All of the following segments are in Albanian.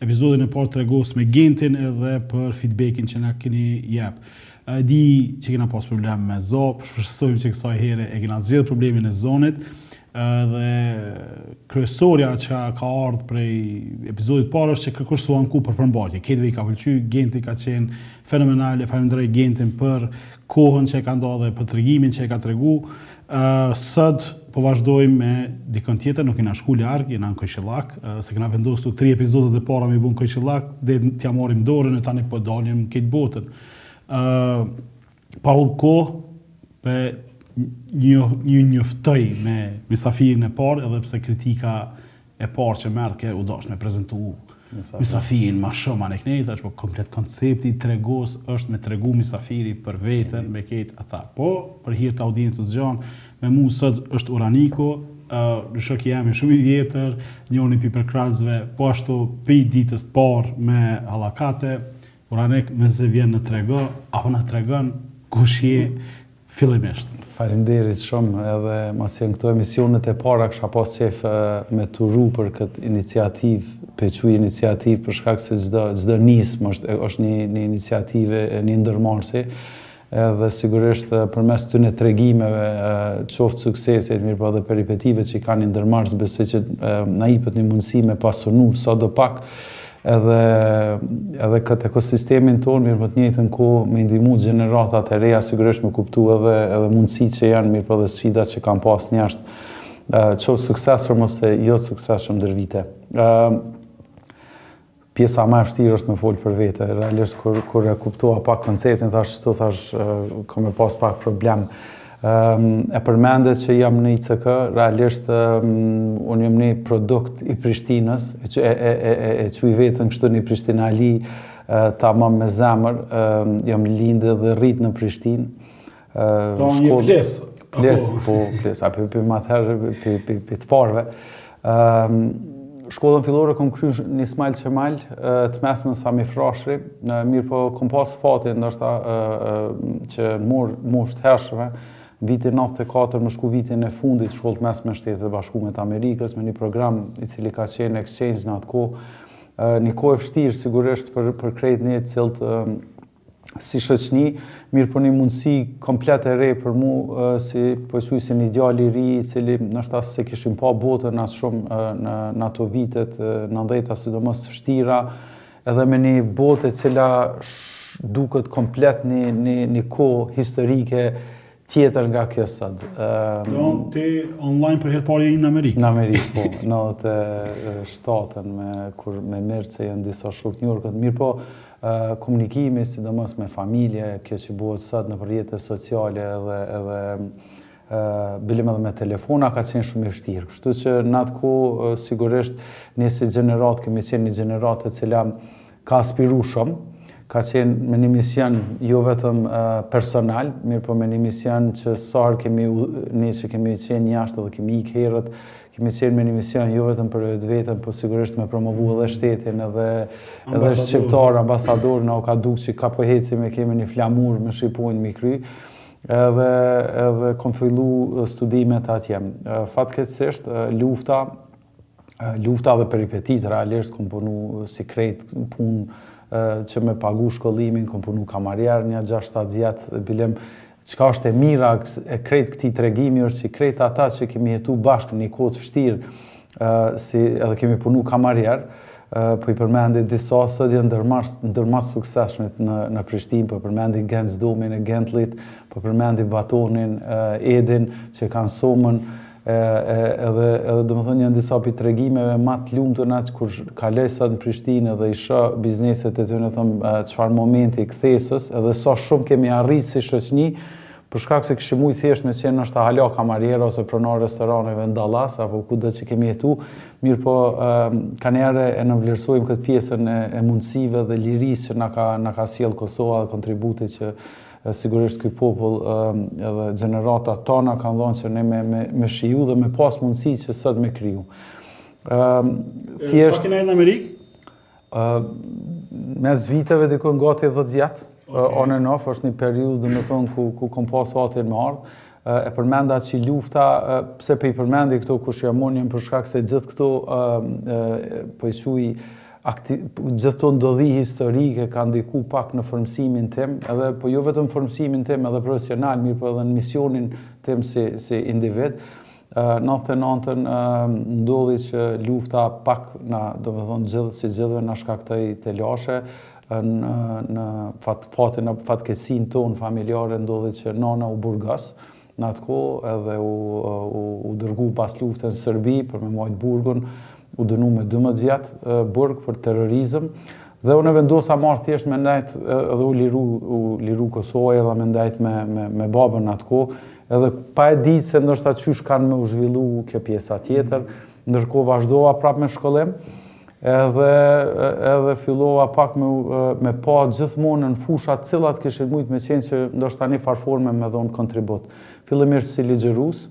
Episodin e parë Tregos me Gentin edhe për feedback-in që na keni jep. E di që kena pas problem me zo, shpresojmë që kësaj here e kena zgjidh problemin e zonit. Dhe kryesorja që ka ardhur prej episodit të parë është që kërkush s'u anku për përmbajtje. Krejtve i ka pëlqy, Genti ka qenë fenomenal, e falënderoj Gentin për kohën që e ka nda dhe për tregimin që e ka tregu. Sot po vazhdojmë me dikën tjetër, nuk kena shku larg, jena në kojshillak, se kena vendosur këto tri epizodet e para me i bo në kojshillak, dhe t'ia marrim dorën e tani po dalim krejt botën. Pa hup kohë, pe një, një njoftoj me misafirin e parë, edhe pse kritika e parë që m'erdh ke u dash me prezantu misafirin ma shumë anej knej, është po komplet koncepti i Tregos është me tregu misafiri për veten me krejt ata. Po, për hir të audiencës s'gjan, me mua sot është Uraniku, një shok i jemi shumë i vjetër, njoni pi përkrahësve, po ashtu pi ditës të parë me Hallakate, Uranik, mirë se vjen në Trego, a po na tregon kush je fillimisht. Faleminderit shumë edhe masi janë këto emisionet e para kisha pas qejf me t'uru për këtë iniciativë pe quj iniciativë për shkak se çdo çdo nismë është është një një iniciativë e një ndërmarrësi edhe sigurisht përmes këtyre tregimeve, qoftë sukseset, mirëpo edhe peripetive që i ka një ndërmarrës, besoj që na jepet një mundësi me pasunu sado pak edhe edhe këtë ekosistemin tonë, mirëpo të njëjtën kohë me ndihmu gjeneratat e reja sigurisht me kuptu edhe edhe mundësitë që janë, mirëpo edhe sfidat që kanë pas njerëz qoftë suksesshëm ose jo suksesshëm ndër vite. Pjesa ma e vështirë është me fol për vete. Realisht kur kur e kuptova pak konceptin, thash këtu thash, kam me pas pak problem. E përmende që jam në ICK, realisht unë jam një produkt i Prishtinës, e, e, e, e, e quj veten kështu një prishtinali, tamam me zemër, jam lindë dhe rritë në Prishtinë, Pra një plis. Plis, po, plis. A për më atëherë, prej të parve. Ehm, shkollën fillore kom kry n'Ismail Qemal, të mesme në Sami Frashëri, mirëpo kom pas fatin, ndoshta që n'moshë, n'moshë t'hershme, vitin 94 me shku vitin e fundit shkollës të mesme n'Shtetet e Bashkume të Amerikës me një program i cili ka qenë exchange në atë kohë, një kohë e vështirë sigurisht për, për krejt ne t'cilët si shoqni, mirëpo një mundësi komplet e re për mu, si, po e quj, si një djalë i ri, i cili ndoshta as s'e kishim pa botën as shumë në ato vitet nandhjeta sidomos t'vështira, edhe me një botë e cila duket komplet një, një, një kohë historike, tjetër nga kjo sot. Ëm ti ishe për herë parë në Amerikë. Në Amerikë, po, në 97-ën me kur me merr se janë disa shokë n'New York, mirëpo komunikimi sidomos me familje, kjo që bëhet sot nëpër rrjete sociale edhe edhe bilem edhe me telefona, ka qenë shumë i vështirë. Kështu që në atë ku, sigurisht, ne si gjeneratë, kemi qenë një gjeneratë e cila Ka aspiru shumë, ka qenë me një mision jo vetëm personal, mirëpo me një mision që sa herë kemi ne që kemi qenë jashtë dhe kemi ikë herët, kemi qenë me një mision jo vetëm për vetveten, por sigurisht me promovu edhe shtetin edhe edhe shqiptar, ambasador na u ka duk që kah po hecim e kemi një flamur me shqiponjë mi krye edhe edhe kom fillu studimet atje. Fatkeqësisht lufta lufta dhe peripetitë, realisht kom punu si krejt punë që me pagu shkollimin, kom punu kamarier një 6-7 vjet, dhe bilem, çka është e mira e krejt këtij tregimi është që krejt ata që kemi jetu bashkë një kohë të vështirë, si edhe kemi punu kamarier, po i përmendi disa sot janë ndër ma t'suksesshmit në Prishtinë, po e përmendi Genc Domin e Gentlit, po e përmendi Batonin, Edin, që kanë Somën, Edhe edhe domethënë janë disa prej tregimeve ma të lumtuna kur kaloj sot në Prishtinë dhe i shoh bizneset e tyre thom çfarë momenti i kthesës edhe sa shumë kemi arrit si shoqni për shkak se kishim mujt thjesht me qenë ndoshta hala kamariera ose pronarë restoraneve në Dallas apo kudo që kemi jetu mirëpo kanihere e nënvlerësojmë këtë pjesën e, e mundësive dhe lirisë që na ka na ka sjell Kosova dhe kontributet që Sigurisht ky popull edhe gjeneratat tana kanë dhënë që ne me, me, me shiju dhe me pas mundësi që sot me kriju. Um, thjesht... Sa ke n'a në Amerikë? Uh, mes viteve diku gati 10 vjet, okay. on and off, është një periudhë, domethonë, ku, ku kom pas fatin me ardhë. e përmenda që lufta, pse po i përmendi këto kush jam unë për shkak se gjithë këto po i shui gjithë këto ndodhi historike ka ndiku pak në formësimin tim, edhe po jo vetëm formësimin tim edhe profesional, mirëpo edhe në misionin tim si, si individ. Në 99-ën ndodhi që lufta pak na, domethonë, gjithë, si gjithëve na shkaktoi telashe, në fatin në fatkeqësinë tonë familjare ndodhi që nana u burgos në atë kohë edhe u u, u dërgu pas luftës në Serbi për me majtë burgun, u dënu me 12 vjet burg për terrorizëm dhe unë vendosa marr thjesht me ndejt edhe u liru u liru Kosova erdha me ndejt me me me babën në atë kohë, edhe pa e ditë se ndoshta qysh kanë me u zhvillu kjo pjesa tjetër. Mm -hmm Ndërkohë vazhdova prapë me shkollim, edhe, edhe fillova pak me, me pa gjithmonë në fushat cilat kishin mujtë me qenë që ndoshta një farë forme me dhonë kontribut. Fillimisht si ligjërus,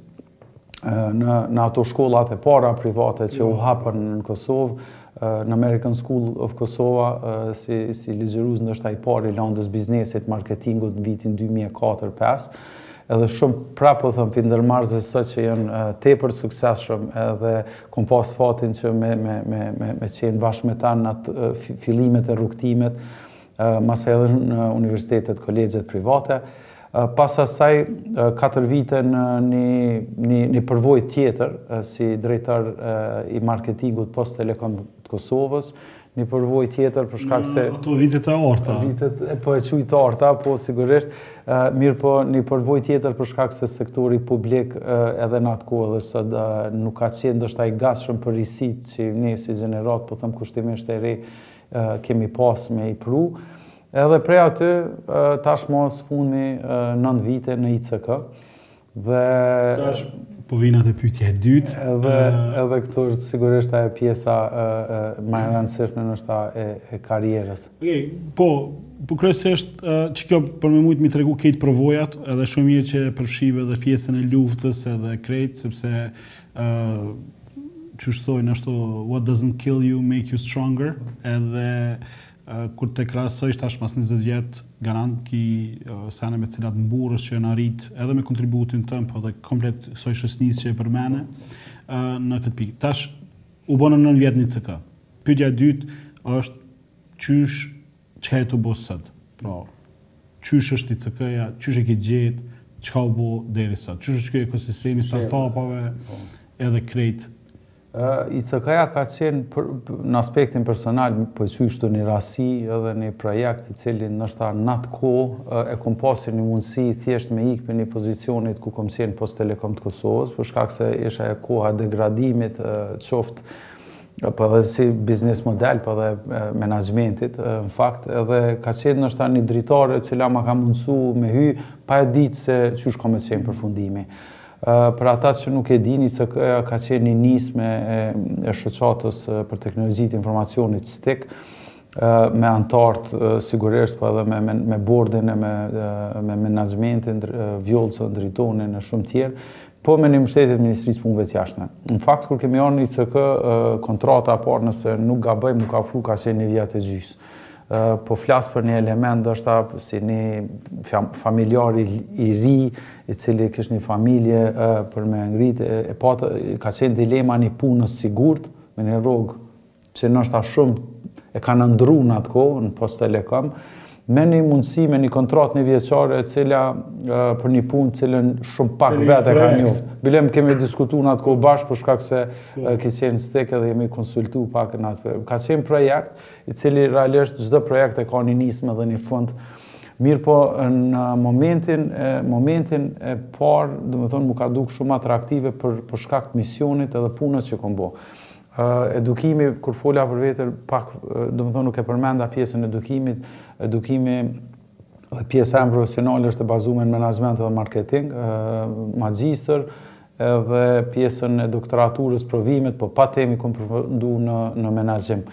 në, në ato shkollat e para private që u hapën në Kosovë, në American School of Kosova si si ligjërues ndoshta i parë i landës biznesit, marketingut në vitin 2004-5. Edhe shumë prapë po thom prej ndërmarrësve sot që janë tepër të suksesshëm edhe kom pas fatin që me, me, me, me, me qenë bashkë me ta në ato fillimet e rrugëtimit Masaj edhe në universitetet, kolegjet private, pas asaj 4 vite në një, një, përvojë tjetër si drejtor i marketingut Post Telekom të Kosovës, një përvojë tjetër për shkak se... Në ato vitet e arta. Vitet e, po i quj të arta, po sigurisht, mirëpo një përvojë tjetër për shkak se sektori publik edhe në atë kohë edhe sot nuk ka qenë ndoshta i gatshëm për risitë që ne si gjeneratë, po thom kushtimisht e re, kemi pas me i pru. Edhe prej aty, tash ma së fundi 9 vite në ICK. Dhe... Tash po vina te pytja e dytë. Edhe, edhe këtu është sigurisht ajo pjesa e, e, ma e rëndësishme ndoshta e, e karrierës. Okay, po, po kryesisht qekjo për me mujtë me i tregu krejt përvojat edhe shumë mirë që përfshive edhe pjesën e luftës edhe krejt, sepse qysh thojnë ashtu what doesn't kill you make you stronger edhe kur të krahasojsh tash mas 20 vjet garant ki sene me cilat mburresh që janë arrit edhe me kontributin tond po edhe komplet asaj shoqnisë që e përmene në këtë pikë. Tash u bënë 9 vjet në ICK. Pytja e dytë është qysh Çka je tu bo sot? Pra, qysh është ICK-ja, qysh e ke gjetë, çka u bo deri sot? Qysh është ky ekosistemi i startupave, po, edhe krejt? ICK-ja ka qenë për, në aspektin personal, po e quj ashtu një rastësi edhe një projekt i cili ndoshta në atë kohë e kom pa si një mundësi thjesht me ikë prej një pozicionit ku kom qenë Post Telekom të Kosovës, për shkak se ish ajo koha e degradimit qoftë po edhe si biznes model, po edhe menaxhmentit, në fakt, edhe ka qenë ndoshta një dritare e cila ma ka mundësu me hy, pa e ditë se qysh ka me qenë përfundimi. Për ata që nuk e dini, ICK ka qenë një nismë e Shoqatës për Teknologji të Informacionit STIKK, me antarët sigurisht, po edhe me bordin e me menaxhmentin, Vjollcën, Dritonin e shumë tjerë, Po me një mbështetje t'Ministrisë Punëve të Jashtme. Në fakt, kur kemi ardh n'ICK, kontrata e parë nëse nuk gabojna, dikun afro, ka qenë një vjet e gjysë. Po flas për një element, ndoshta si një familjar i ri, i cili kish një familje për me ngritë, e pat, ka qenë dilema një punë t'sigurt, me një rrogë, që ndoshta shumë e kan ëndrru në atë kohë, në Post Telekom, me një mundësi, me një kontratë njëvjeçare, e cila për një punë, t'cilën shumë pak vetë e kanë. Bile kemi diskutu në atë kohë bashkë, për shkak se ti ke qenë n'STIKK dhe jemi konsultu pak në atë Ka qenë projekt, i cili realisht çdo projekt e ka një nismë dhe një fund. Mirëpo, në momentin, momentin e parë, domethonë, m'u ka dukë shumë atraktive për, për shkak të misionit edhe punës që kom bo. Edukimi, kur fola për vete, pak, domethënë nuk e përmenda pjesën e edukimit, edukimi dhe pjesa jeme profesionale është e bazume në menaxhment dhe marketing, magjistër, edhe pjesën e doktoraturës provimet, po pa temë i kom përfundu në në menaxhim.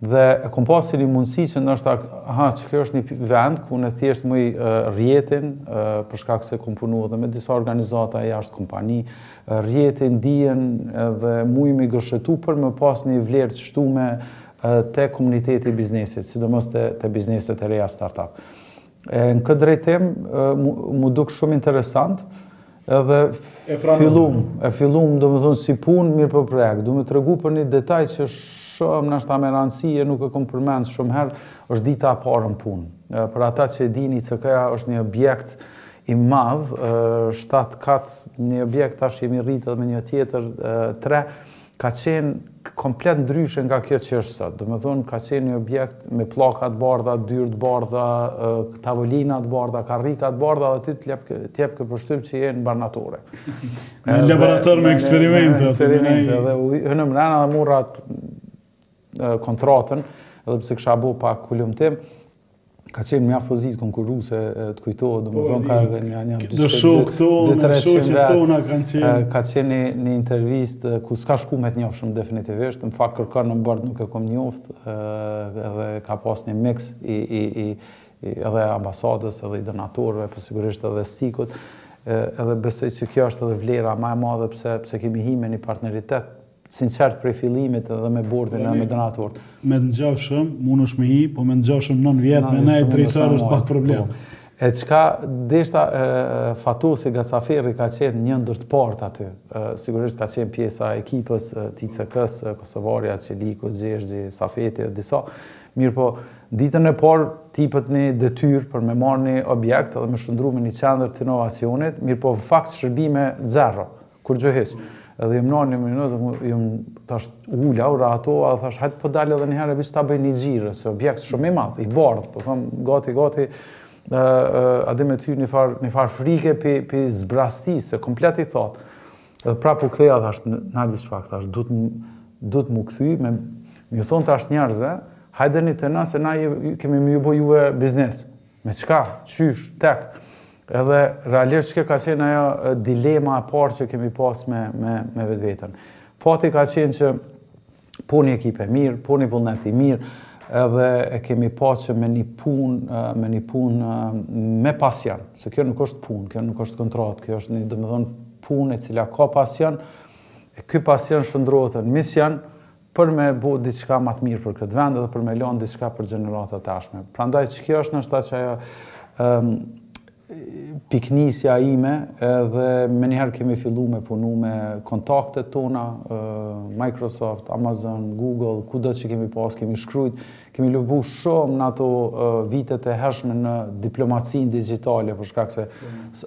Dhe kom pas si një mundësi që ndoshta, aha, që kjo është një vend ku unë thjesht muj rrjetin, për shkak se kom punu edhe me disa organizata e jashtë kompani, rrjetin, dijen dhe muj me i gërshetu për me pas një vlerë të shtume te komuniteti i biznesit, sidomos te bizneset e reja start-up. E, në këtë drejtim, m'u duk shumë interesant, edhe e fillum, e fillum, domethonë, si punë, mirëpo projekt, du me tregu për një detaj që shumë nashta me randësi e nuk e kom përmend shumë herë, është dita e parë në punë. Për ata që e dini, ICK-ja është një objekt i madh, shtatë kate, një objekt tash jemi rritë edhe me një tjetër, tre, Ka qenë komplet ndryshe nga kjo që është sot. Domethënë ka qenë një objekt me pllaka të bardha, dyer të bardha, tavolina të bardha, karrika të bardha dhe ty të jepke përshtypje që je në barnatore. Në laborator me eksperimente, eksperimente dhe unë mora, e mora kontratën, edhe pse kisha bo pak hulumtim. Ka qenë mjaft pozitë konkurruese, të kujtohet, domethonë ka edhe një një dy shokë, dy tre shokë tonë kanë qenë. Ka qenë një, një intervistë ku s'ka shku me të njofshëm definitivisht, në fakt kërkon n'bord nuk e kom njoft, edhe ka pas një miks i, i, i, edhe ambasadës, edhe i donatorëve, po sigurisht edhe STIKK-ut, edhe besoj se kjo është edhe vlera ma e madhe pse, pse kemi hi me ni partneritet Sinqert prej fillimit dhe me bordin dhe me donatorët. Me të ngjashëm, mundësh me hi, po me të ngjashëm nën vjet, me nejtë drejtor është pak problem. Po. E çka deshta Fatosi Gacaferi ka qenë një ndër të parët aty. Sigurisht ka qenë pjesa ekipës STIKK-ut, Kosovarja, Çeliku, Gjergji, Safeti e disa. Mirëpo, ditën e parë t'jipet një detyrë për me marrë një objekt dhe me shëndru me një qendrë të inovacionit, mirëpo fakt shërbime zero. Kur gjë heq. Edhe jam nal një minutë, dhe m'u jam tash u ula, u rahatova, dhe thash, hajt po dalë edhe një herë, veç ta bëjë një xhiro, se objekt shumë i madh, i bardhë, po thëmë, gati, gati, e di, m'hini një farë, një farë frike prej, prej zbrastie, se komplet i thatë. Edhe prapë u ktheva, thash, nal veç pak, thash, duhet m'u kthy, me, me ju thanë tash njerëzve, hajdeni te na, se na kemi me ju bo juve biznes. Me çka, qysh, tek. Edhe realisht qajo ka qenë ajo dilema e parë që kemi pas me, me, me vetveten. Fati ka qenë që u bo një ekip e mirë, u bo një vullnet i mirë, edhe e kemi pa që me një punë, me një punë me pasion, se kjo nuk është punë, kjo nuk është kontratë, kjo është një domethënë punë e cila ka pasion, e ky pasion shëndrrohet në mision, për me bo diçka ma të mirë për këtë vend dhe për me lanë diçka për gjeneratat e ardhshme. Prandaj qikjo është ndoshta qajo pikënisja ime edhe menjëherë kemi fillu me punu me kontaktet tona, Microsoft, Amazon, Google, kudo që kemi pas, kemi shkrujt, kemi lobu shumë në ato vitet e hershme në diplomacinë digitale, për shkak se,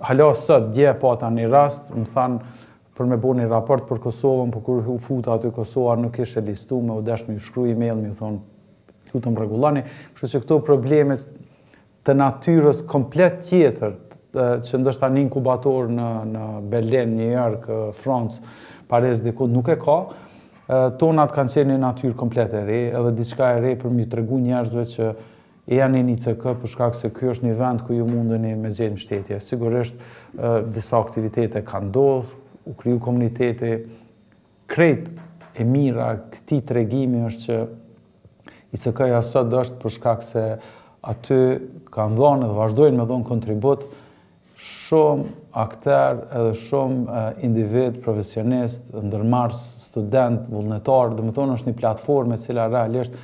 hala sot, dje e pata një rast, më thanë, për me bo ni raport për Kosovën po kur u futa aty Kosova nuk ishte listu m'u desh me ju shkru email me ju thanë ju lutem rregulloni kështu që këto probleme të natyrës komplet tjetër që ndoshta një inkubator në, në Berlin, New York, Francë, Paris, diku, nuk e ka, tonat kanë qenë një natyrë komplet e re, edhe diçka e re për me ju tregu njerëzve që Jeni në ICK për shkak se ky është një vend ku ju mundeni me gjetë mbështetje. Sigurisht disa aktivitete kanë ndodh, u kriju komuniteti. Krejt e mira e këtij tregimi është që ICK-ja sot është për shkak se aty kanë dhënë edhe vazhdojnë me dhënë kontribut Shumë akterë edhe shumë individë, profesionistë, ndërmarrës, studentë, vullnetarë, domethënë është një platformë e cila realisht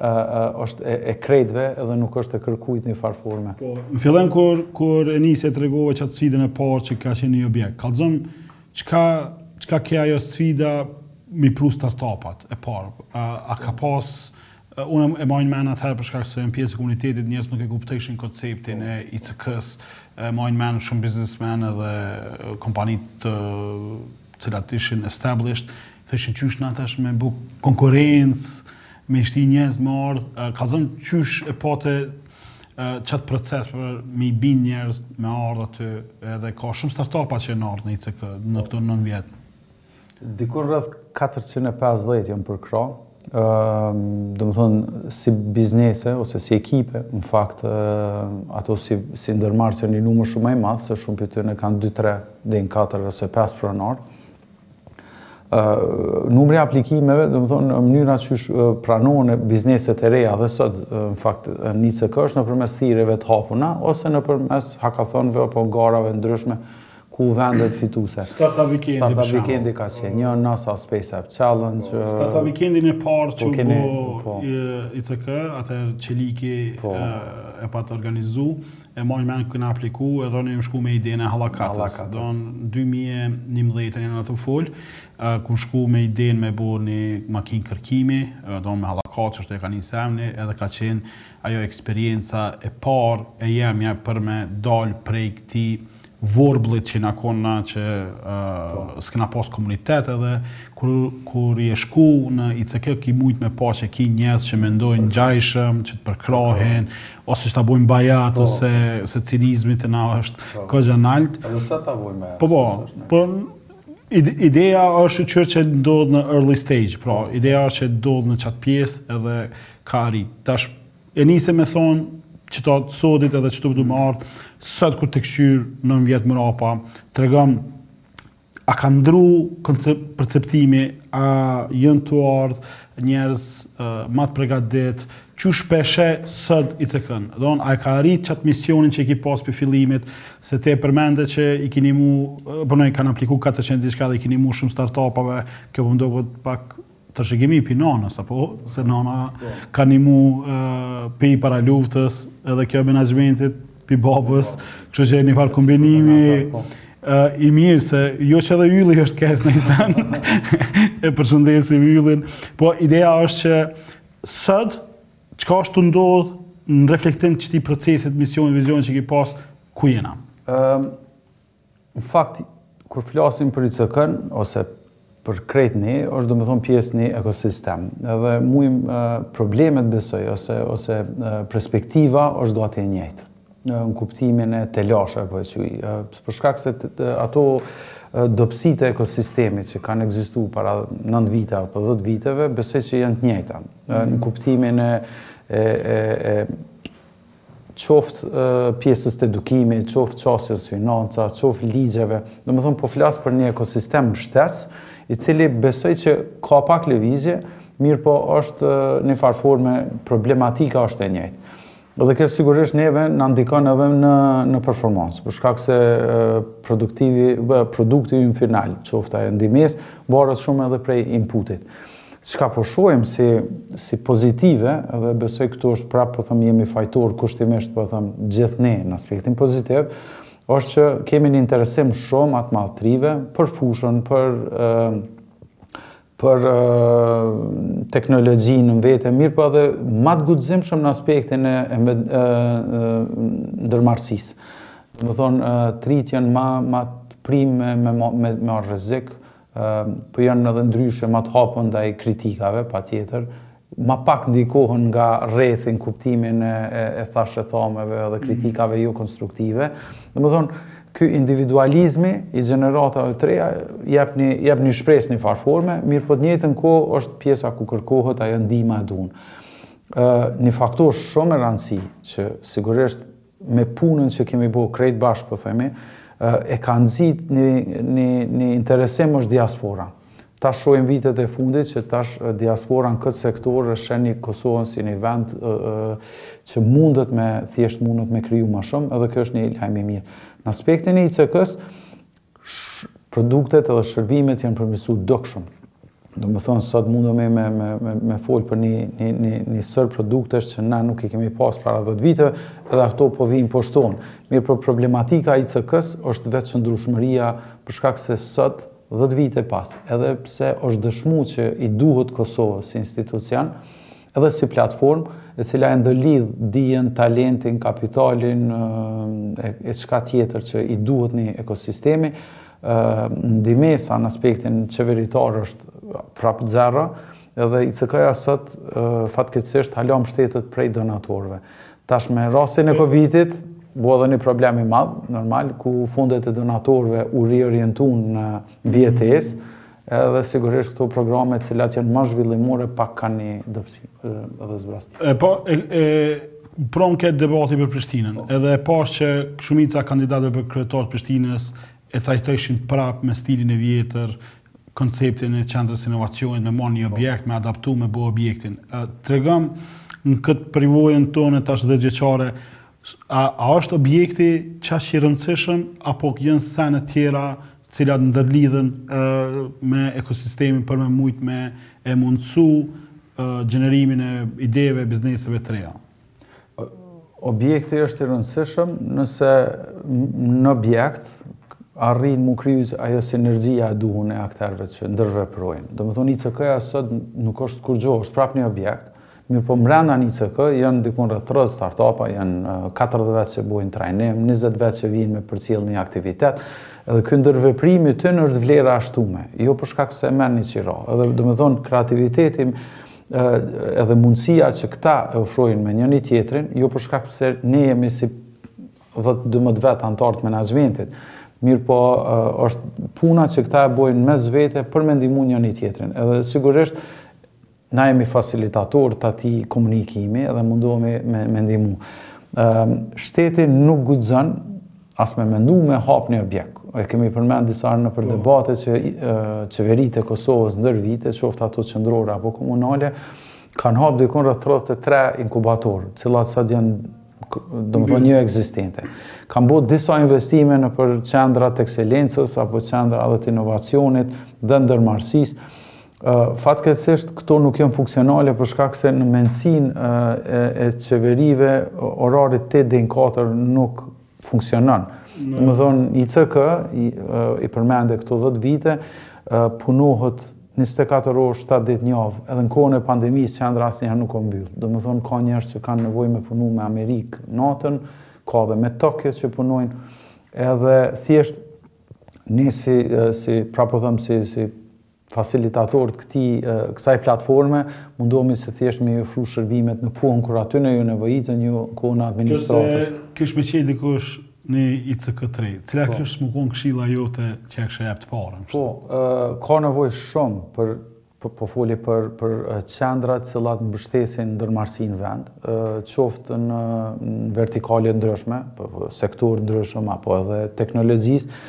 është e, e krejtve edhe nuk është e kërkujt në një farë forme. Po, në fillim kur, kur e nise e tregove qatë sfidën e parë që ka qenë një objekt, kallzom, çka, çka ke ajo sfida mi pru startupet e parë? A, a ka pas, Unë e maj n'men atëherë për shkak se jam pjesë e komunitetit, njerëz nuk e kuptojshin konceptin e ICK-s, e maj n'men shumë biznesmen edhe kompani të cilat ishin established, thojshin qysh na tash me bo konkurrencë, me i shti njerëz me ardhë, kallzom qysh e pate qatë proces për me i bin njerëz me ardhë aty, edhe ka shumë startupa që jen ardhë në ICK në këto non vjet. Dikun rreth katërqind e pesëdhjetë janë përkrah, domethënë si biznese ose si ekipe, në fakt ato si si ndërmarrës janë një numër shumë më i madh, se shumë prej tyre kanë dy, tre deri në katër ose pesë pronarë. Numri i aplikimeve, domethënë mënyra si pranohen bizneset e reja dhe sot në fakt n'ICK është nëpërmes thirrjeve të hapuna ose nëpërmes hakathonëve apo garave ndryshme ku vendet fituse. Startup Weekendi për shembull. Startup Weekendi ka qenë një NASA Space App Challenge. Po, Startup Weekendin e parë po, që u bo. ICK, atë Çeliki po. e pat organizu, e maj n'men kena apliku, edhe un jom shku me idenë e Hallakatës. Do në 2011 e në atë folë, kom shku me idenë me bo një makinë kërkimi, domethonë Hallakatë, që është e ka një semni, edhe ka qenë ajo eksperienca e parë e jemja për me dalë prej këti vorbllit që na konë na që po. s'kena pas komunitet edhe kur, kur je shku në ICK ki mujt me pa që ki njerëz që mendojnë ngjajshëm, që të përkrahin, po. ose që ta bojnë bajat, po. ose se cinizmi te na është po. goxha naltë. Edhe sa ta bojnë bajat. Po, po, po, ideja është që ndodh në early stage, po ideja është që ndodh në qatë pjesë edhe ka arrit. Tash, E nise me thonë, që te sodit edhe që te po du me ardhë, sot kur ta kqyr non vjet mrapa, tregom, a ka ndru perceptimi, a jen tu ardhë njerëz ma të përgatit, qysh p'e sheh sot ICK-në. Dmth, a e ka arrit qatë misionin që e ki pasë pi fillimit, se ti përmende që i kini ndihmu, pranoj, po kanë apliku 400 diçka dhe i kini nimu shumë startupave, kjo po m'doket pak Trashigimi pi nanës, apo, se nana ka nimu pi para luftës, edhe kjo menaxhmentit, pi babës, kshtu që një farë kombinimi, po. i mirë, se jo që edhe Ylli është kesë në i zanë, e përshëndesim Yllin, po ideja është që sot, çka është tu ndodhë në reflektim qëti procesit, misionit, vizionit që ki pasë, ku jena? Në fakt, kur flasim për ICK-në, ose për krejt ne, është domethonë pjesë e një ekosistemi. Edhe mujim problemet besoj, ose, ose perspektiva është gati e njëjtë në kuptimin e telashe, po e quj. Për shkak se ato dobësitë e ekosistemit që kanë ekzistu para 9 vite apo 10 viteve, besoj që janë të njëjta. Në kuptimin e, e, e, e qoftë pjesës të edukimit, qoftë qasjes në financa, qoftë ligjeve, domethonë po flas për një ekosistem mbështetës, i cili besoj që ka pak lëvizje, mirëpo është një farë forme, problematika është e njëjtë. Dhe kjo sigurisht neve na ndikon edhe në, në performancë, për shkak se produktivi, produkti ynë final, qoftë e ndihmës, varet shumë edhe prej inputit. Çka po shohim si si pozitive dhe besoj këtu është prapë po them jemi fajtorë kushtimisht po them gjithë ne, në aspektin pozitiv është që kemi një interesim shumë ma të madh t'rive për fushën, për për teknologjinë në vete, mirëpo edhe ma të guximshëm në aspektin e, e, e, ndërmarrësisë. Domethonë, t'ritë janë ma, ma të prirë me, me, me, me rrezik, po janë edhe ndryshe ma të hapun ndaj kritikave, patjetër, ma pak ndikohen nga rrethi n'kuptimin e thashethemeve dhe mhm kritikave jokonstruktive. Domethonë, ky individualizmi i gjeneratave të reja jep një, jep një shpresë një farë forme, mirëpo të njëjtën kohë është pjesa ku kërkohet ajo ndihma e dunë. Një faktor shumë me rëndësi që sigurisht me punën që kemi bo krejt bashkë, po themi, e ka nxit një interesim është diaspora. Tash shohim vitet e fundit që tash diaspora në këtë sektor e sheh Kosovën si një vend që mundet me, thjesht mundet me kriju ma shumë, edhe kjo është një lajm i mirë. Në aspektin e ICK-së, produktet edhe shërbimet janë përmirësu dukshëm. Domethonë, sot mundemi me, me, me, me, me folë për një, një, një, një sërë produktesh që na nuk i kemi pas para 10 viteve, edhe ato po vijnë po shtohen. Mirëpo problematika e ICK-së është vetëqëndrueshmëria për shkak se sot 10 vite pas, edhe pse është dëshmu që i duhet Kosovës si institucion, Edhe si platformë, e cila e ndërlidh dijen, talentin, kapitalin, e çka tjetër që i duhet një ekosistemi, ndihmesa në aspektin qeveritar është prapë zero, edhe ICK-ja sot, fatkeqësisht, hala mbështetet prej donatorëve. Tash me rastin e Covid-it, u bo edhe një problem i madh, normal, ku fondet e donatorëve u riorientuan në mbijetesë, Edhe sigurisht këto programe të cilat janë më zhvillimore pak kanë një dobësi dhe zbrazti. E pashë prom këtë debatin për Prishtinën. Edhe e pash që shumica e kandidatëve për kryetar të Prishtinës e trajtojshin prapë me stilin e vjetër, konceptin e qendrës së inovacionit, me marrë një objekt, me adaptu, me bo objektin. Tregom këtë përvojën tonë tash 10 vjeqare, A është objekti qaq i rëndësishëm apo janë sene tjera të cilat ndërlidhen me ekosistemin për me mujt me e mundësu gjenerimin e ideve e bizneseve të reja? Objekti është i rëndësishëm nëse në objekt arrin m'u kriju ajo sinergjia e duhun e akterëve që ndërveprojnë. Domethënë ICK-ja sot nuk është kurrgjo, është prapë një objekt, Mirëpo mbrenda n'ICK janë diku rreth tridhjetë startup-a, janë katërdhjetë vetë që bojnë trajnim, njëzet vetë që vijnë me përcjell një aktivitet. Edhe ky ndërveprim i tyne është vlera e shtume, jo për shkak se e merr një qira. Edhe domethënë kreativiteti edhe mundësia që këta e ofrojnë me njëri tjetrin, jo për shkak se ne jemi si dhjetë dymbëdhjetë vet anëtarë të menaxhmentit, mirëpo është puna që këta e bojnë mes vete për me ndihmu njëri tjetrin. Edhe sigurisht Na jemi facilitatorë të atij komunikimi dhe mundohemi me, me ndihmu. Ehm, shteti nuk guxon as me mendu me hap një objekt. E kemi përmend disa herë nëpër debate që qeveritë e Kosovës ndër vite, qoftë ato qendrore apo komunale, kanë hap dikun rreth 33 inkubatorë, të cilat sot janë domethënë inekzistente. Kanë bërë disa investime nëpër qendra të ekselencës, apo qendra edhe të inovacionit dhe ndërmarrësisë, Fatkeqësisht këto nuk janë funksionale për shkak se në mendësinë e qeverive orari 8 deri në 4 nuk funksionon. Domethonë ICK e përmende këto 10 vite punohet 24 orë 7 ditë në javë, edhe në kohën e pandemisë qendra asnjëherë nuk u mbyll. Domethonë ka njerëz që kanë nevojë me punu me Amerikë natën, ka edhe me Tokyo që punojnë, edhe thjesht ne si si prapë po them si si facilitatorë të këti, kësaj platforme, mundohemi se thjesht me ju ofru shërbimet në kohën kur atyne ju nevojiten jo n'kohën e administratës. Kish me çel dikush ni ICK 3, cila kish me konë këshila jote që e kishe jep të parën? Po, ka nevojë shumë për po, po foli për, për qendra të cilat mbështesin ndërmarrësinë n'vend, qoftë në vertikale të ndryshme, po, po, sektorë të ndryshëm, apo edhe teknologjisë,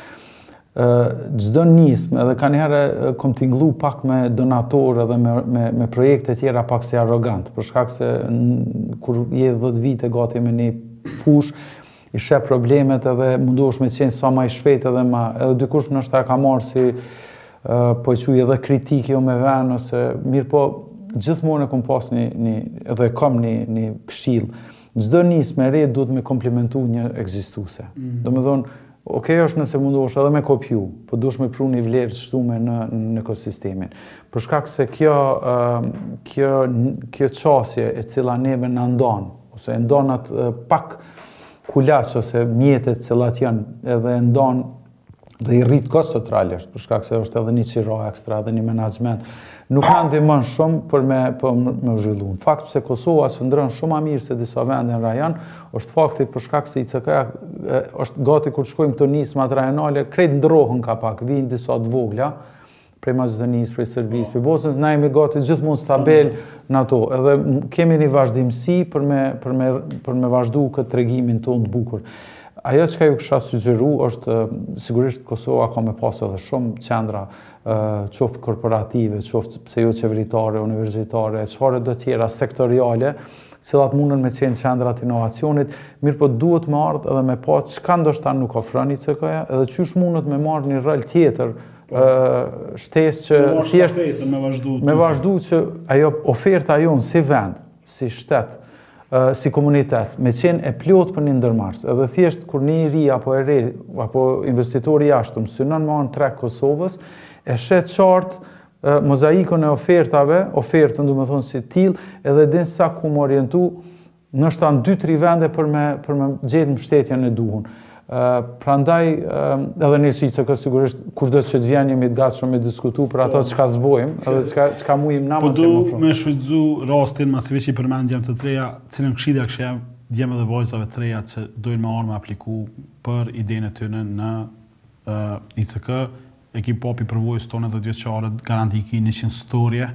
Çdo nismë, edhe kanëherë kom tingëllu pak me donatorë edhe me, me, me projekte tjera pak si arrogant, për shkak se kur je 10 vite gati me një fushë, i sheh problemet edhe mundohesh me qenë sa ma i shpejt edhe ma, edhe dikush ndoshta e ka marrë si, po e quj edhe kritikë jo me vend, ose mirëpo, gjithmonë e kom pas një, një edhe kom një, një këshillë, çdo nismë e re duhet me komplementu një ekzistuese. Mm. Domethënë, Ok është nëse mundohesh edhe me kopju, po duhesh me pru një vlerë të shtume në në ekosistemin. Për shkak se kjo kjo kjo qasje e cila neve na ndan, ose e ndan atë pak kulaç ose mjetet të cilat janë edhe e ndan edhe i rrit kostot realisht, për shkak se është edhe një qira ekstra dhe një menaxhment Nuk na ndihmon shumë për me për me zhvilluar. Fakti se Kosova qëndron shumë më mirë se disa vende në rajon, është fakti për shkak se ICK është gati kur shkojmë te këto nisma rajonale, krejt ndrohen nga pak, vijnë disa të vogla prej Maqedonisë, prej Serbisë, prej Bosnës, na jemi gati gjithmonë stabil në ato. Edhe kemi një vazhdimësi për me për me për me vazhdu këtë tregimin tonë të bukur. Ajo çka ju kisha sugjeru është, sigurisht Kosova ka me pasë edhe shumë qendra qoftë korporative, qoftë pse jo qeveritare, universitare, çfarëdo tjera, sektoriale, të cilat mundën me qenë qendrat e inovacionit, mirëpo duhet me ardhë edhe me pa çka ndoshta nuk ofron ICK-ja, edhe qysh mundet me marrë një rol tjetër, po. shtesë që... Thjesht, me vazhdu. Me vazhdu që ajo oferta jonë si vend, si shtet, si komunitet, me qenë e plotë për një ndërmarrës, edhe thjesht kur një i ri apo e re, apo investitori i jashtëm, synon me ardhë drejt Kosovës, e sheh qartë mozaikun e ofertave, ofertën domethonë si të tillë, edhe din se ku me u orientu, në s'paku 2-3 vende për me, për me gjetë mbështetjen e duhun. Prandaj, edhe ne si ICK sigurisht kushdo që vjen jemi të gatshëm me diskutu për ato çka s'bojmë, edhe çka çka mujim na me bo. Po du me shfrytëzu rastin, masi veç i përmende djemtë e rinj, çfarë këshilla ki për djem edhe vajzave të reja që dojnë me ardhë me apliku për idenë e tyre në ICK, E ki prej përvojës tonde dhjetëvjeçare garant i ki njëqind storje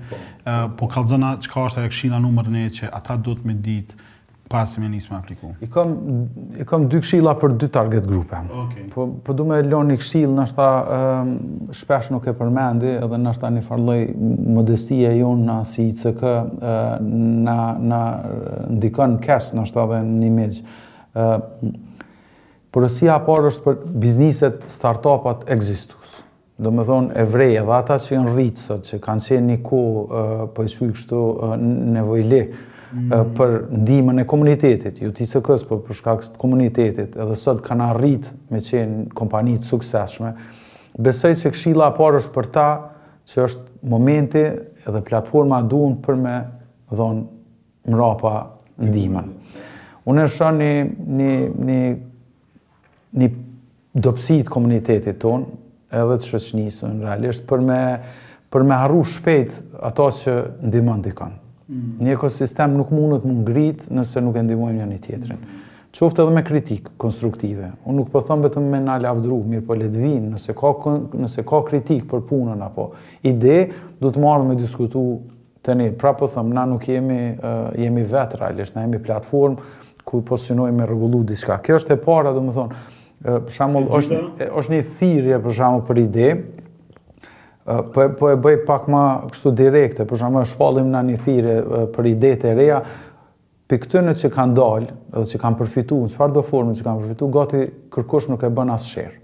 po kallxo na çka është ajo këshilla numër një që ata duhet me ditë pasi me nisë me apliku. I kam i kam dy këshilla për dy target grupe. Okay. Po po du me lonë një këshillë ndoshta shpesh nuk e përmendi edhe ndoshta një farlloj modestie jonë na si ICK na na ndikon keq ndoshta edhe në imazh. Porosia e parë është për bizniset, startup-at ekzistus. Domethënë evrej edhe ata që janë rritë sot, që kanë qenë një kohë, po e quaj kështu, nevojli për ndihmën e komunitetit, jo të ICK-së, por për shkak të komunitetit, edhe sot kanë arritë me qenë kompani të suksesshme. Besoj që këshilla e parë është për ta që është momenti edhe platforma e duhur për me dhënë mrapa ndihmën. Unë e shoh një një një një dobësi të komunitetit tonë, edhe të shoqnisë realisht për me për me harru shpejt ato që ndihmon dikon. Mm. Një ekosistem nuk mundet m'u ngrit nëse nuk e ndihmojmë njëri tjetrin. Mm. Qoftë edhe me kritikë konstruktive. Unë nuk po them vetëm me na lavdru, mirëpo le të vinë, nëse ka nëse ka kritikë për punën apo ide, duhet të marrë me diskutu Tani, prapë po thom, na nuk jemi, jemi vetë realisht, na jemi platformë ku po synojmë me rregullu diçka. Kjo është e para, domethënë, për shembull, është, është një thirrje për shembull për ide, po, po e bëj pak më kështu direkte, për shembull, shpallim na një thirrje për ide të reja, Prej këtyne që kanë dalë dhe që kanë përfitu, në çfarëdo forme që kanë përfitu, gati kërkush nuk e bën as share.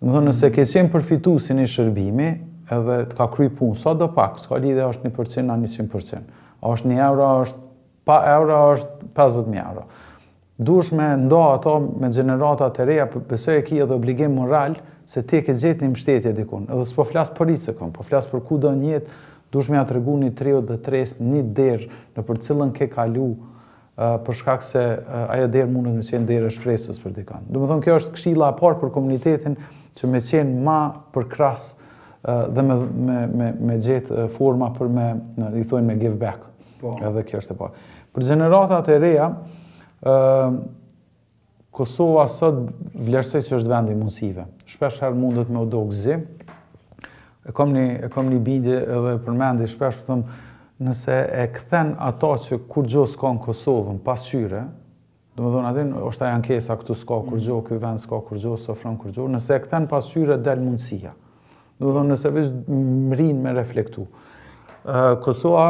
Domethënë nëse ke qenë përfitues i një shërbimi, edhe të ka kry punë, sado pak, s'ka lidhje a është një përqind a njëqind përqind, a është një euro a është pa euro a është pesëdhjetë mijë euro. Duhesh me nda ato me gjenerata të reja, besoj e ki edhe obligim moral se ti e ke gjetë një mbështetje dikun, edhe s'po flas për ICK-në, po flas për kudo në jetë, Duhesh me ja tregu ni të riut dhe të resë ni derë nëpër cilën ke kalu për shkak se ajo derë mundet me qenë derë e shpresës për dikon. Domethënë kjo është këshilla e parë për komunitetin që me qenë ma përkrahës dhe me me me me gjet forma për me i thonë me give back. Po. Edhe kjo është e parë. Për gjeneratat e reja, ë Kosova sot vlerësoj që është vend i mundësive. Shpesh herë mundet me u dokë zi. E kom një, e kom një bindje edhe përmendi, shpesh po thom, nëse e kthen ato që kurgjo s'ka në Kosovë n'pasqyre, domethënë aty është ajo ankesa, këtu s'ka kurgjo, mm. ky vend s'ka kurgjo, s'ofron kurgjo, nëse e kthen pasqyre, del mundësia. Domethënë nëse veç mrrin me reflektu. Kosova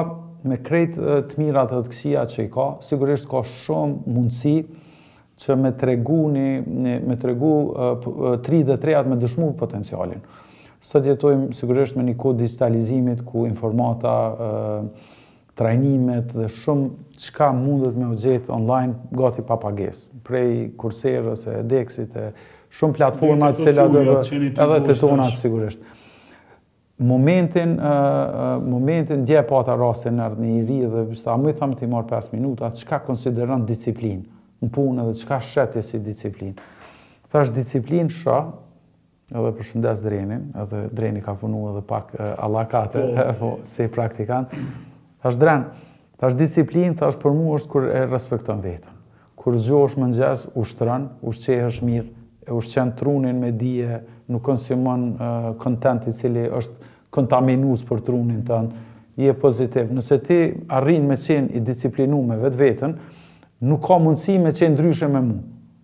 me krejt të mirat dhe të këqija që i ka, sigurisht ka shumë mundësi që me tregu, një, me tregu të ri dhe të rejat me dëshmu potencialin. Sot jetojmë sigurisht me një kohë të digjitalizimit ku informata trajnimet dhe shumë çka mundet me u gjetë online gati pa pagesë. Prej Courserës, edX-it e shumë platforma të cilat edhe të tona sigurisht. Momentin momentin dje e pata rastin erdh një i ri dhe s'a m'i tha m'ti marr 5 minuta çka konsideron disiplinë në punë dhe çka sheh ti si disiplinë. Thash disiplinë shoh Edhe përshëndes Drenin, edhe Dreni ka punu edhe pak alakate, po. si praktikant. Thash Dren, thash disiplin, thash për mu është kur e respekton veten. Kur zgjohesh n'mëngjes, ushtron, ushqehesh mirë, e ushqen trunin me dije, nuk konsumon kontent i cili është kontaminues për trunin tënd, je pozitiv. Nëse ti arrin me qenë i disiplinum me vetveten, nuk ka mundësi me qenë ndryshe me mu.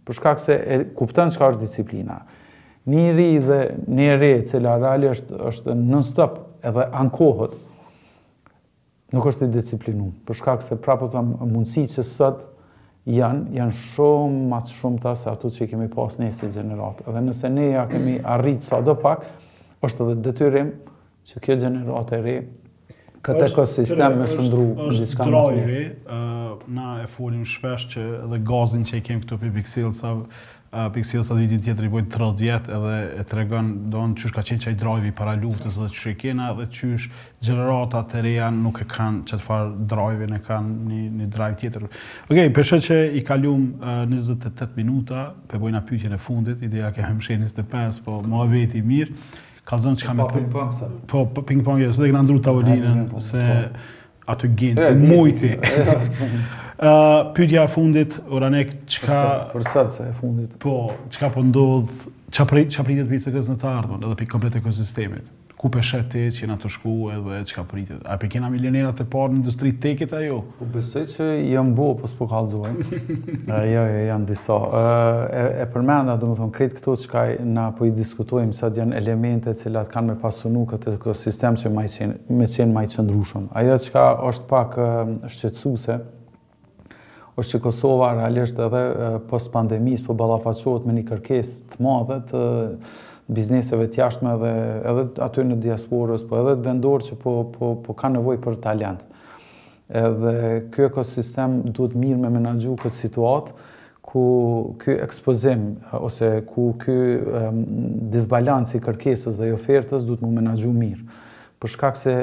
Për shkak se e kupton çka është disiplina. Një i ri dhe një e re, e cila realisht është non stop edhe ankohet, nuk është i disiplinuar. Për shkak se prapë po them mundësitë që sot janë janë shumë më të shumta se ato që i kemi pas ne si gjeneratë. Dhe nëse ne ja kemi arrit sado pak, është edhe detyrim Që kjo gjeneratë e re, këtë ekosistem me shndërru në diçka më të re. Na e folim shpesh që edhe Gazin që i kemë këtu prej Pixels-a, Pixels-at vitin tjetër i bojnë 30 vjetë edhe e tregon, domethënë qysh ka qenë qaj drajvi para luftës edhe qysh e kena edhe qysh gjeneratat e reja nuk e kanë qat farë drajvi, po kanë një, një drajv tjetër. Ok, po shoh që i kalum 28 minuta, po e bojna pytjen e fundit, ideja ke me qenë 25, po na veti mirë. Kallzon çka me ping pong sa. Po, po ping pong është, dhe kena ndrru tavolinën se aty Genti mujti. Ë pyetja e fundit, Uranik, çka për sa se e fundit. Po, çka po ndodh? Çka prit, çka pritet prej ICK-së në të ardhmen, edhe për komplet ekosistemit. Ku po e sheh ti që jena tu shku edhe çka pritet? A po i kena milionerat e parë në industri t'tekit a jo? Po besoj që jan bo, po s'po kallzojnë. jo, jo, janë disa. E, e përmenda, domethonë, krejt këto çka na po i diskutojmë, sot janë elemente cilat kanë me pasunu këtë ekosistem që ma i qën, me qenë ma i qëndrushëm. Ajo çka është pak shqetsuse, është që Kosova realisht edhe post pandemisë po ballafaqohet me një kërkesë të madhe të bizneseve të jashtme dhe edhe atyre të diasporës, po edhe të vendore që po, po, po ka nevojë për talent. Edhe ky ekosistem duhet mirë me menaxhu këtë situatë ku ky ekspozim ose ku ky disbalanc i kërkesës dhe i ofertës duhet mu menaxhu mirë. Për shkak se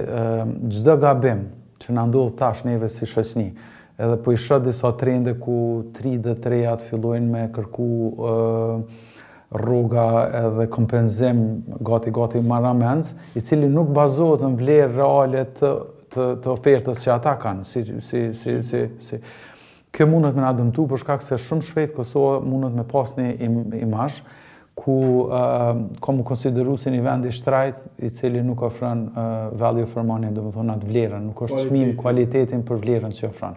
çdo gabim që na ndodh tash neve si shoqni, edhe po i shoh disa trende ku t'rijt dhe t'rejat fillojnë me kërku rroga edhe kompenzim gati gati marramendës, i cili nuk bazohet në vlerë reale të të, të ofertës që ata kanë, si, si, si, si, si. Kjo mundet me na dëmtu, për shkak se shumë shpejt Kosova mundet me pas një im, imazh, ku uh, ka m'u konsideru si një vend i shtrejt, i cili nuk ofron uh, value for money, domethënë atë vlerën, nuk është çmim kualitetin për vlerën që ofron.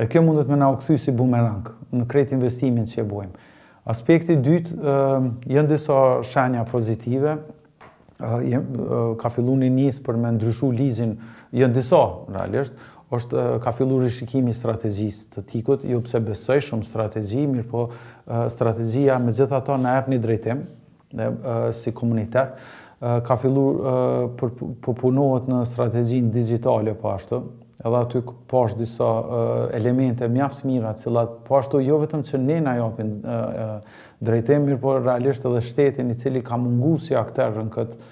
E kjo mundet me na u kthy si bumerang, në krejt investimin që e bojmë. Aspekti i dytë, uh, janë disa shenja pozitive, ka fillu një nismë për me ndryshu ligjin, janë disa, realisht, është ka fillu rishikimi i strategjisë të TIK-ut, jo pse besoj shumë në strategji, mirëpo strategjia megjithatë na jep një drejtim, si komunitet, ka fillu për po punohet në strategjinë digitale po ashtu, edhe aty pashë disa elemente mjaft të mira, të cilat po ashtu jo vetëm që ne na japin drejtim, mirëpo realisht edhe shtetin i cili ka mungu si akter në këtë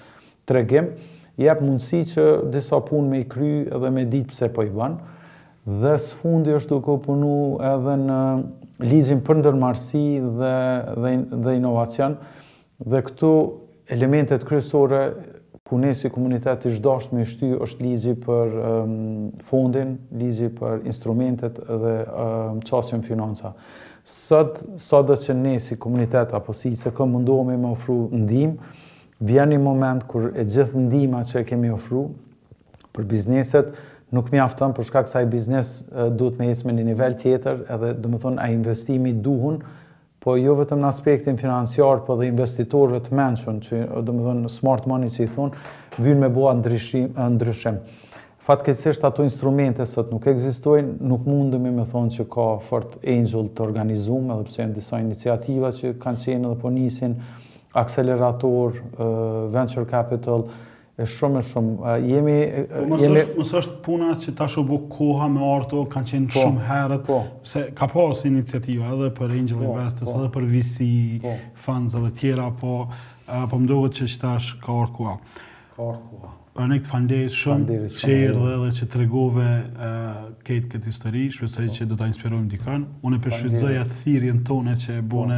tregim, i jep mundësi që disa punë me i kry edhe me ditë pse po i bën. Dhe së fundi është duke u punu edhe në ligjin për ndërmarrësi dhe, dhe, dhe inovacion. Dhe këtu Elementet kryesore ku ne si komunitet ish dashtë me i shty është ligji për fondin, ligji për instrumentet dhe qasje në financa. Sot, sado që ne si komunitet apo si ICK mundohemi me ofru ndihmë, vjen një moment kur e gjithë ndihma që e kemi ofru për bizneset, nuk mjafton për shkak se ai biznes duhet me ecë në një nivel tjetër edhe domethënë ai investimi duhun Po jo vetëm në aspektin financiar, po dhe investitorëve të mençur, që do të thonë smart money që i thonë, vijnë me bo ndryshim, ndryshim. Fatkeqësisht ato instrumente sot nuk ekzistojnë, nuk mundemi me thënë që ka fort angel të organizuar, edhe pse janë disa iniciativa që kanë qenë edhe po nisin akselerator, venture capital, E shumë e shumë. Jemi... Po mos është puna që tash u bo koha me ardh, kanë qenë po, shumë herët, po. se ka pas iniciativa edhe për Angel po, Investors, edhe për VC, funds edhe tjera, po, po më duket që që tash ka ardhë koha. Ka ardhë koha. Pra ne të falënderojmë shumë që erdhe dhe që tregove këtë këtë histori, shpresoj që do të inspirojmë dikën. Unë po e shfrytëzoj atë thirrjen tonde që bone